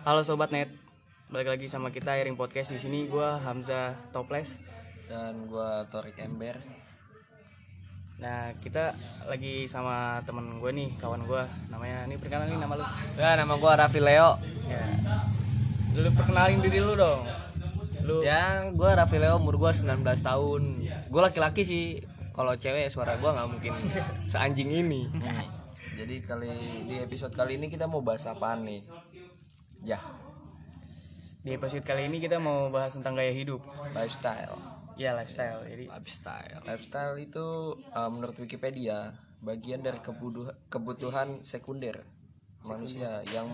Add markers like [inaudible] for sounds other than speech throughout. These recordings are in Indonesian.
Halo sobat net, balik lagi sama kita Airing Podcast di sini. Gua Hamzah Toples. dan gua Torik Ember Nah kita lagi sama temen gue nih, kawan gue. Namanya ini perkenalan nih nama lu. ya nama gua Raffi Leo Ya. Lu perkenalin diri lu dong. Lu ya gua Raffi Leo umur gua 19 tahun gua laki-laki sih kalau cewek suara gua nggak mungkin [laughs] seanjing ini jadi kali di episode kali ini kita mau bahas apaan nih ya di episode kali ini kita mau bahas tentang gaya hidup. lifestyle Ya lifestyle. Jadi lifestyle lifestyle itu uh, menurut Wikipedia bagian dari kebutuhan kebutuhan sekunder manusia yang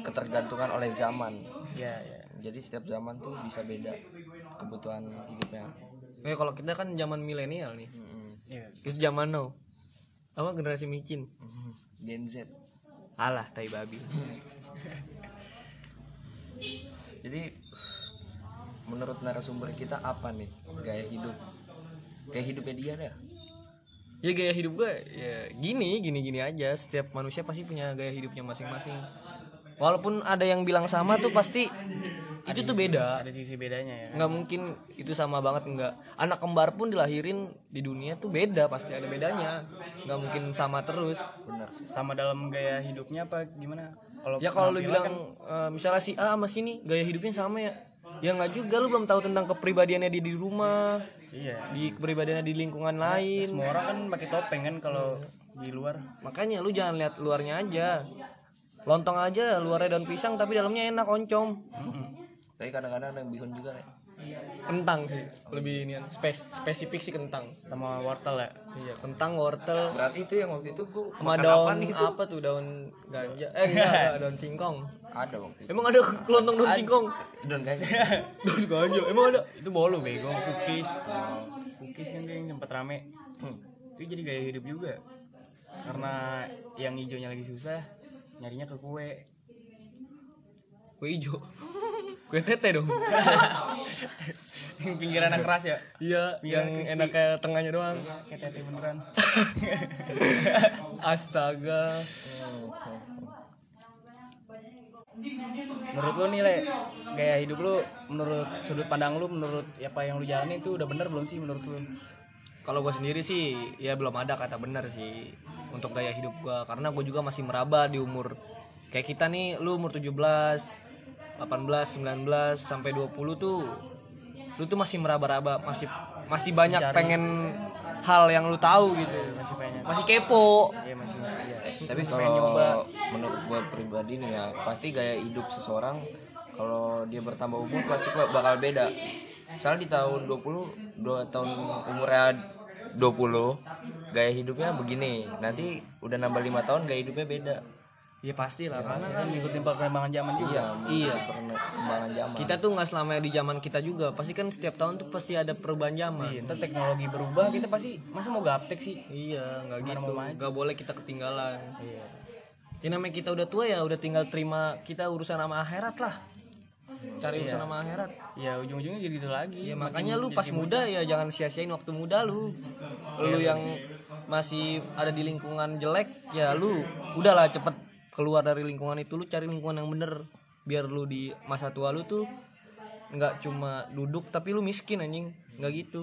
ketergantungan oleh zaman ya ya. jadi setiap zaman tuh bisa beda kebutuhan hidupnya Eh kalau kita kan zaman milenial nih. Ya. Itu zaman now. Apa generasi micin? Gen Z Alah, tai babi. [laughs] jadi menurut narasumber kita apa nih gaya hidup gaya hidupnya dia dah Ya gaya hidup gue ya gini, gini gini aja. Setiap manusia pasti punya gaya hidupnya masing-masing. Walaupun ada yang bilang sama tuh pasti itu tuh beda. Ada sisi bedanya ya. nggak mungkin itu sama banget nggak anak kembar pun dilahirin di dunia tuh beda pasti ada bedanya nggak mungkin sama terus benar sih Sama dalam gaya hidupnya apa gimana? Kalau ya kalau lu bilang kan eh, misalnya si A sama si ini gaya hidupnya sama ya. Ya nggak juga. Lu belum tahu tentang kepribadiannya dia di rumah iya. di kepribadiannya di lingkungan lain. Semua orang kan pakai topeng kan kalau di luar. makanya lu jangan lihat luarnya aja. Lontong aja luarnya daun pisang tapi dalamnya enak oncom. Tapi kadang-kadang ada yang bihun juga nih kentang sih lebih ini spes spesifik sih kentang Sama wortel ya. iya kentang wortel berarti itu yang waktu itu gua sama daun apa itu apa tuh daun ganja eh enggak, [laughs] enggak daun singkong ada waktu itu emang ada kelontong daun singkong [laughs] dan kayaknya [laughs] daun ganja emang ada Itu bolu bego, cookies. Cookies kan tuh yang sempat rame. Hmm. Itu jadi gaya hidup juga. Karena yang hijaunya lagi susah, nyarinya ke kue. kue hijau tete dong [laughs] Yang pinggiran yang keras ya. iya yang crispy. enak kayak tengahnya doang Kayak tete beneran. [laughs] astaga Menurut lu nih, Le, gaya hidup lu menurut sudut pandang lu menurut apa yang lu jalani itu udah bener belum sih menurut lu? kalau gue sendiri sih ya belum ada kata benar sih untuk gaya hidup gue karena gue juga masih meraba di umur kayak kita nih lu umur 17 18 19 sampai 20 tuh lu tuh masih meraba-raba masih masih banyak pengen hal yang lu tahu gitu Masih banyak. masih kepo Iya masih masih ya. tapi pengen nyoba. kalau menurut gua pribadi nih ya pasti gaya hidup seseorang kalau dia bertambah umur pasti bakal beda misalnya di tahun 20 dua tahun umurnya 20 gaya hidupnya begini nanti udah nambah lima tahun gaya hidupnya beda ya pasti lah karena kan ngikutin perkembangan zaman juga. iya Iya. perkembangan zaman. Kita tuh nggak selamanya di zaman kita juga. Pasti kan setiap tahun tuh pasti ada perubahan zaman. Iya, ntar teknologi berubah kita pasti masa mau gaptek sih? iya nggak gitu. nggak boleh kita ketinggalan. Iya. ya namanya kita udah tua ya udah tinggal terima kita urusan sama akhirat lah. Cari urusan sama akhirat. Ya ujung-ujungnya jadi gitu lagi. ya makanya lu pas muda. ya jangan sia-siain waktu muda lu. Lu yang masih ada di lingkungan jelek ya lu udahlah cepet keluar dari lingkungan itu lu cari lingkungan yang bener. Biar lu di masa tua lu tuh nggak cuma duduk tapi lu miskin anjing. Nggak gitu.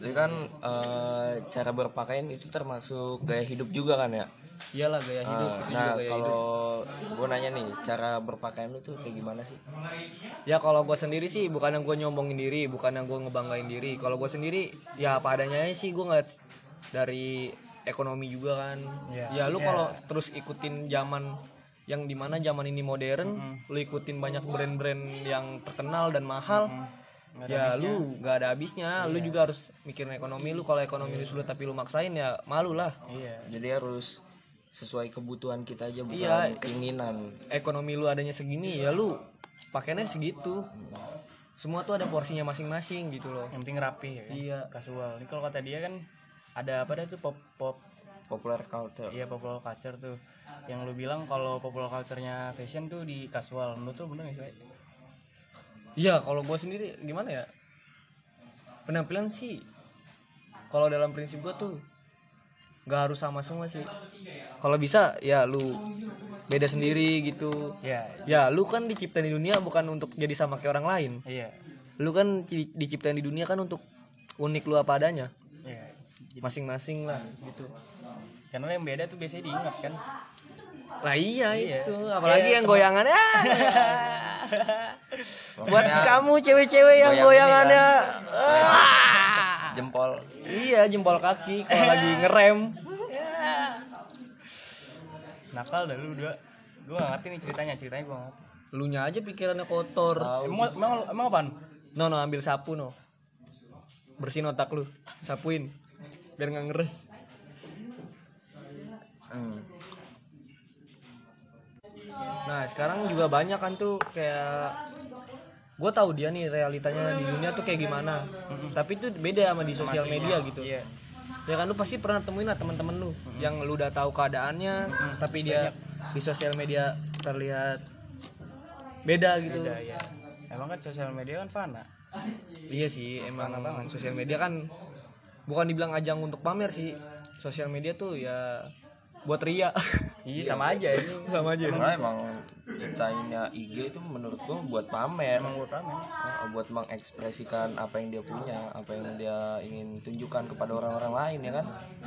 Jadi kan eh, cara berpakaian itu termasuk gaya hidup juga kan ya? Iyalah gaya hidup Ah, itu nah hidup kalau gue nanya nih cara berpakaian lu tuh kayak gimana sih? Ya kalau gue sendiri sih bukan yang gue nyombongin diri, bukan yang gue ngebanggain diri. Kalau gue sendiri ya apa adanya aja sih gue ngeliat dari ekonomi juga kan. Ya lu kalau terus ikutin zaman yang di mana zaman ini modern, lu ikutin banyak brand-brand yang terkenal dan mahal. Ya lu nggak ada habisnya. Lu juga harus mikirin ekonomi lu. Kalau ekonomi lu sulit tapi lu maksain ya malu lah. Iya. jadi harus sesuai kebutuhan kita aja bukan Iya. keinginan Ekonomi lu adanya segini ya lu pakainya segitu. Semua tuh ada porsinya masing-masing gitu loh. Yang penting rapi ya kan? Iya. Kasual. Ini kalau kata dia kan ada apa dah tuh pop pop popular culture iya popular culture tuh. Yang lu bilang kalau popular culture-nya fashion tuh di casual. Menurut tuh bener gak sih? Iya, kalau gue sendiri gimana ya? Penampilan sih, kalau dalam prinsip gue tuh nggak harus sama semua sih kalau bisa ya lu beda sendiri gitu Iya. ya lu kan diciptain di dunia bukan untuk jadi sama kayak orang lain Iya. lu kan ci- diciptain di dunia kan untuk unik lu apa adanya. Masing-masing lah gitu Karena yang beda tuh biasanya diingat kan. lah iya, Iya. itu apalagi Iya, yang teman- goyangannya [laughs] [laughs] buat kamu cewek-cewek yang ini goyangannya kan. [laughs] jempol iya jempol kaki kalau lagi ngerem Nakal dah lu berdua. Gue gak ngerti nih ceritanya, ceritanya gue gak ngerti. lu nya aja pikirannya kotor Emang, emang, emang apaan? no no ambil sapu no bersihin otak lu sapuin biar nggak ngeres Hmm. Nah sekarang juga banyak kan tuh kayak gue tahu dia nih realitanya di dunia tuh kayak gimana. Tapi itu beda sama di sosial media gitu. Iya. Ya kan lu pasti pernah temuin lah teman-teman lu yang lu udah tahu keadaannya, tapi dia di sosial media terlihat beda gitu. Beda ya. Emang kan sosial media kan fana. Iya sih, emang sosial media kan bukan dibilang ajang untuk pamer sih. Sosial media tuh ya buat ria. [laughs] Iya sama aja ini. [laughs] Sama aja. Karena emang ciptainnya IG itu menurut gua buat pamer Emang gue ramen. Uh, buat mengekspresikan apa yang dia punya apa yang dia ingin tunjukkan kepada orang-orang lain ya kan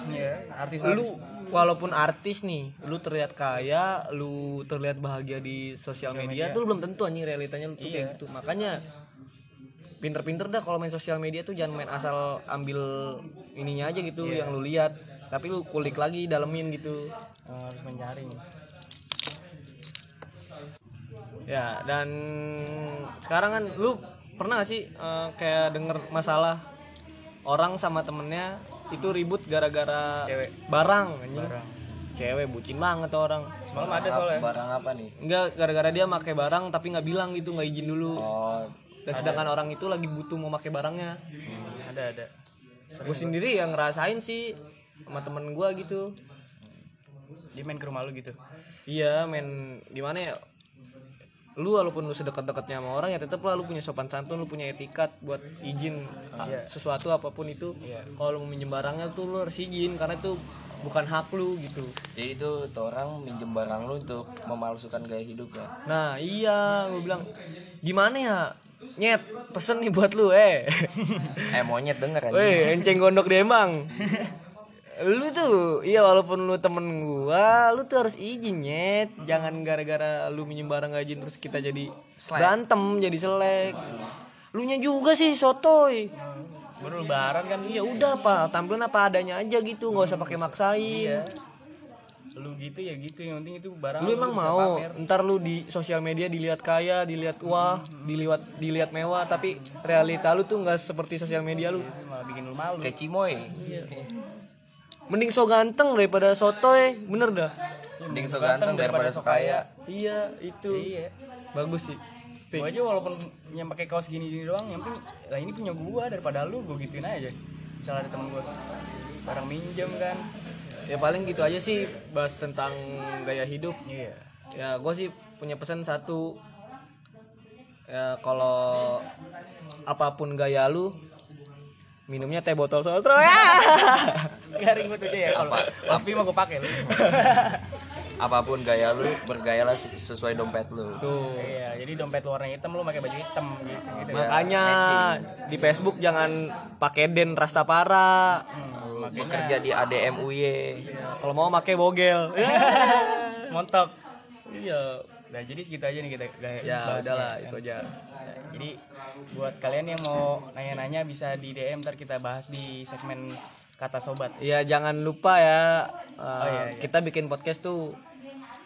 Iya. Artis lu walaupun artis nih lu terlihat kaya lu terlihat bahagia di sosial media, tuh lu belum tentu anjing realitanya lu tuh kayak gitu makanya pinter-pinter dah kalau main sosial media tuh jangan main asal ambil ininya aja gitu yang lu lihat tapi lu kulik lagi dalemin gitu Emang harus menyaring. ya dan sekarang kan lu pernah gak sih eh, kayak denger masalah orang sama temennya itu ribut gara-gara Cewek. barang anjing Barang. cewek bucin banget tuh orang Semalam ada soalnya. barang apa nih Enggak, gara-gara dia pakai barang tapi nggak bilang gitu, nggak izin dulu. oh Dan sedangkan orang itu lagi butuh mau pakai barangnya. Hmm, ada ada. Gue sendiri yang ngerasain sih sama temen gue gitu. Dia main ke rumah lu gitu. Iya, men gimana ya? Lu walaupun lu sedekat-dekatnya sama orang ya tetap lah lu punya sopan santun, lu punya etikat buat izin a- sesuatu apa pun itu. Kalau lu mau minjem barangnya tuh lu harus izin karena itu bukan hak lu gitu. jadi itu tuh orang minjem barang lu untuk memalsukan gaya hidupnya Nah iya, gue bilang gimana ya? Nyet, pesen nih buat lu eh. [laughs] eh monyet denger kan Weh, enceng gondok di emang. lu tuh, iya walaupun lu temen gua, lu tuh harus izin nyet. Jangan gara-gara lu minjem barang gak izin terus kita jadi berantem, jadi selek. Lu nya juga sih sotoy. Baru lebaran kan. Iya udah pak, tampilan apa adanya aja gitu, nggak usah pakai maksain. Lu gitu ya gitu. Yang penting itu barang Lu emang bisa mau pamer. ntar lu di sosial media dilihat kaya, dilihat wah, dilihat dilihat mewah, tapi realita lu tuh nggak seperti sosial media lu. Itu malah bikin lu malu. kayak cimoy Mending so ganteng daripada sotoy, bener dah. mending so ganteng daripada so kaya Iya, itu. Iya. Bagus sih. Fix. Gua aja walaupun yang pakai kaos gini-gini doang, yang penting lah ini punya gua daripada lu, gua gituin aja. Misalnya ada temen gua barang minjem kan. Ya paling gitu aja sih bahas tentang gaya hidup. Iya. Ya gue sih punya pesan satu. Ya kalau apa pun gaya lu minumnya teh botol sosro ya. [laughs] Garing gua tuh aja ya. Kalau tapi mah gua pakai lu. [laughs] apa pun gaya lu bergayalah se- sesuai dompet lu Tuh. Iya, jadi dompet lu warna hitam lu pakai baju hitam gitu gitu. Makanya di Facebook jangan pakai den rastapara. Lu bekerja di ADMUY Kalau mau pakai bogel. [laughs] Montok. Iya. Nah, jadi segitu aja nih kita gaya Ya udahlah kan. itu aja. Jadi buat kalian yang mau nanya-nanya bisa di DM ntar kita bahas di segmen kata sobat. Iya jangan lupa ya uh, iya, iya. kita bikin podcast tuh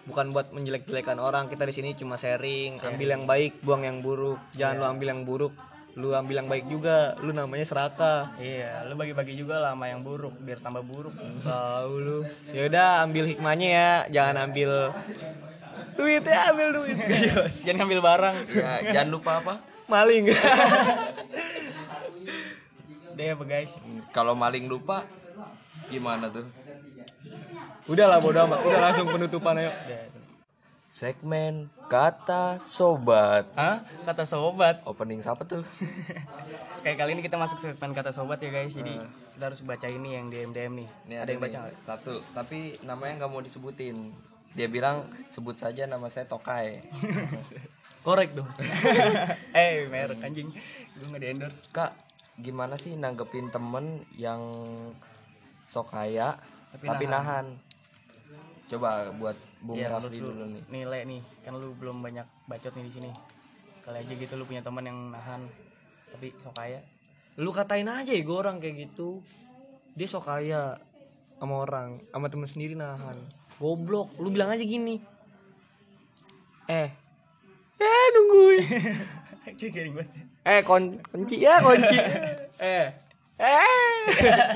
bukan buat menjelek-jelekan orang. Kita di sini cuma sharing ambil yang baik buang yang buruk. Jangan lu ambil yang buruk lu ambil yang baik juga. Lu namanya serakah Iya, lu bagi-bagi juga lah sama yang buruk biar tambah buruk. tahu lu. Ya udah ambil hikmahnya ya. Jangan ambil duit ya ambil duit. [laughs] Jangan ngambil barang. ya jangan lupa apa? Maling. [laughs] Deh apa guys? kalau maling lupa gimana tuh udah lah bodo amat udah langsung penutupan ayo segmen kata sobat. Hah? Kata sobat. Opening siapa tuh? [laughs] Kayak kali ini kita masuk segmen kata sobat ya guys. Jadi kita harus baca ini yang DM DM nih. Ini ada yang nih, baca nggak? Satu, tapi namanya nggak mau disebutin. Dia bilang sebut saja nama saya Tokai. [laughs] korek dong [laughs] eh merek anjing. Gue nggak di endorse. Kak, gimana sih nanggepin temen yang sok kaya Tapi tapi, nahan. Coba buat Bung Iya, Rafli dulu lu, nih. Nilai nih, kan lu belum banyak bacot nih di sini. Kali aja gitu lu punya teman yang nahan tapi sok kaya. lu katain aja ya gue orang kayak gitu. Dia sok kaya sama orang sama temen sendiri nahan. Goblok. Lu bilang aja gini. Eh. Eh nungguin. [laughs] Eh kon kunci ya kunci. [laughs] Eh. Eh.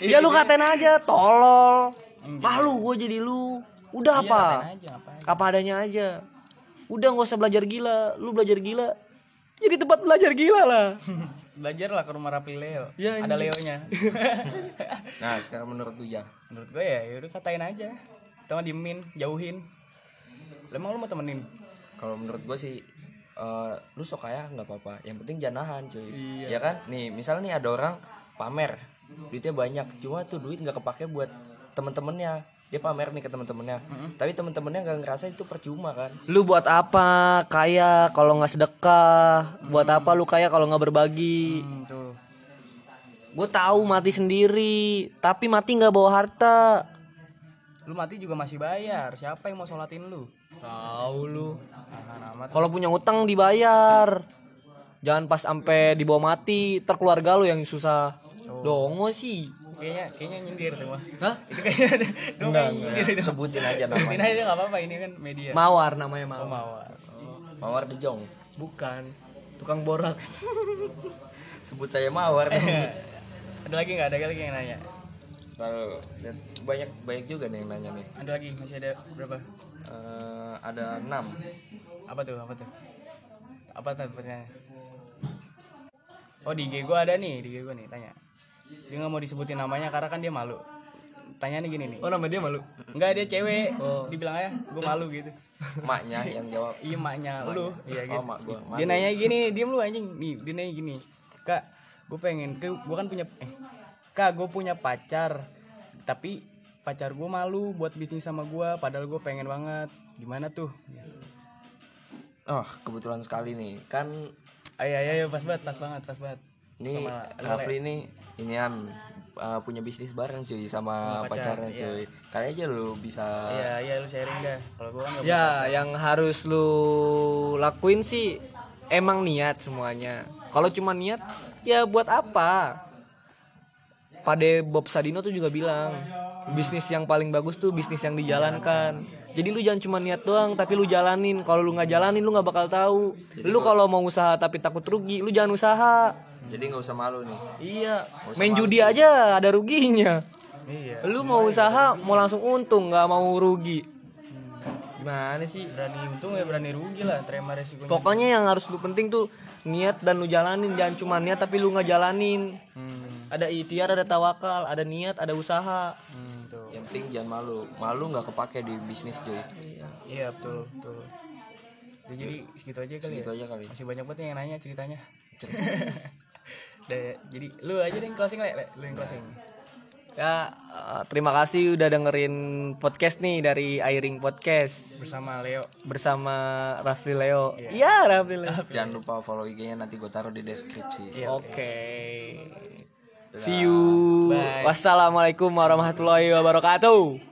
[laughs] Ya lu katain aja tolol malu gue jadi lu udah Iya, apa ngapain aja, ngapain. apa adanya aja udah nggak usah belajar gila lu belajar gila jadi tempat belajar gila lah [laughs] Belajar lah ke rumah Rapi Leo. Ya, Ada anjing. Leonya. [laughs] Nah, sekarang menurut lu ya. Menurut gue ya, yaudah katain aja. Atau diemin, jauhin. Emang lu mau temenin? Kalau menurut gua sih eh, lu sok kaya nggak apa-apa. Yang penting jangan nahan, cuy. Iya. Ya kan? Nih, misal nih ada orang pamer, duitnya banyak, cuma tuh duit nggak kepake buat temen-temennya. Dia pamer nih ke temen-temennya. Tapi temen-temennya nggak ngerasa itu percuma kan? Lu buat apa kaya kalau nggak sedekah? Buat apa lu kaya kalau nggak berbagi? Hmm, tuh. Gue tahu mati sendiri, tapi mati nggak bawa harta. Lu mati juga masih bayar. Siapa yang mau sholatin lu? Tahu lu. Kalau punya utang dibayar. Jangan pas sampai dibawa mati, terkeluarga lu yang susah. Dongo sih. Kayaknya kayaknya nyindir mah. Hah? [laughs] Itu kayaknya kayak nyindir itu. Sebutin aja namanya. aja nggak apa-apa ini kan media. Mawar namanya Oh, Mawar. mawar. Mawar De Jong. Bukan. Tukang borak. Sebut saya Mawar. dong. [laughs] ada lagi nggak? Ada lagi yang nanya? Lihat banyak banyak juga nih yang nanya nih. Ada lagi? Masih ada berapa? Eh, ada enam. Apa tuh? Apa tuh? Apa tuh pertanyaannya? Oh di IG gue ada nih, di IG gue nih tanya. Dia nggak mau disebutin namanya karena kan dia malu. Tanya nih gini nih. Oh nama dia malu. Enggak dia cewek. Oh. Dibilang aja, gue malu gitu. Maknya yang jawab. Iya maknya lu. Iya gitu. Oh, mak gua. Dia nanya gini, diem lu anjing. Nih, dia nanya gini. Kak, gue pengen ke gue kan punya eh Kak, gue punya pacar. Tapi pacar gue malu buat bisnis sama gue padahal gue pengen banget. Gimana tuh? Oh, kebetulan sekali nih. Kan Ayo ayo ayo pas banget, pas banget, pas banget. Ini Sama Rafli ini inian uh, punya bisnis bareng cuy sama, Sama pacar, pacarnya iya. cuy. Kali aja lu bisa Iya, iya lu sharing dah. Kalau gue kan Ya, yang harus lu lakuin sih emang niat semuanya. Kalau cuma niat, ya buat apa? Pade Bob Sadino tuh juga bilang, bisnis yang paling bagus tuh bisnis yang dijalankan. Jadi lu jangan cuma niat doang, tapi lu jalanin. Kalau lu nggak jalanin, lu nggak bakal tahu. Lu kalau mau usaha tapi takut rugi, lu jangan usaha. Jadi nggak usah malu nih. Iya, main judi aja ada ruginya. Iya. Lu mau usaha, mau langsung untung, nggak mau rugi. Gimana sih? Berani untung ya berani rugi lah, terima resikonya. Pokoknya yang harus lu penting tuh niat dan lu jalanin jangan cuma niat tapi lu nggak jalanin. Hmm, Ada ikhtiar, ada tawakal, ada niat, ada usaha. hmm, tuh. Yang penting jangan malu. Malu nggak kepake di bisnis cuy. Iya betul betul. Ya, jadi segitu aja kali Segitu ya. aja kali. Masih banyak banget yang nanya ceritanya. [laughs] Udah, jadi lu aja deh yang closing le, Le. lu yang closing. Ya, eh, terima kasih udah dengerin podcast nih dari Airing Podcast Bersama Leo. bersama Rafli Leo. Iya, Rafli Leo. Jangan lupa follow IG-nya nanti gue taruh di deskripsi. Iya. Oke. See you. Bye. Wassalamualaikum warahmatullahi wabarakatuh.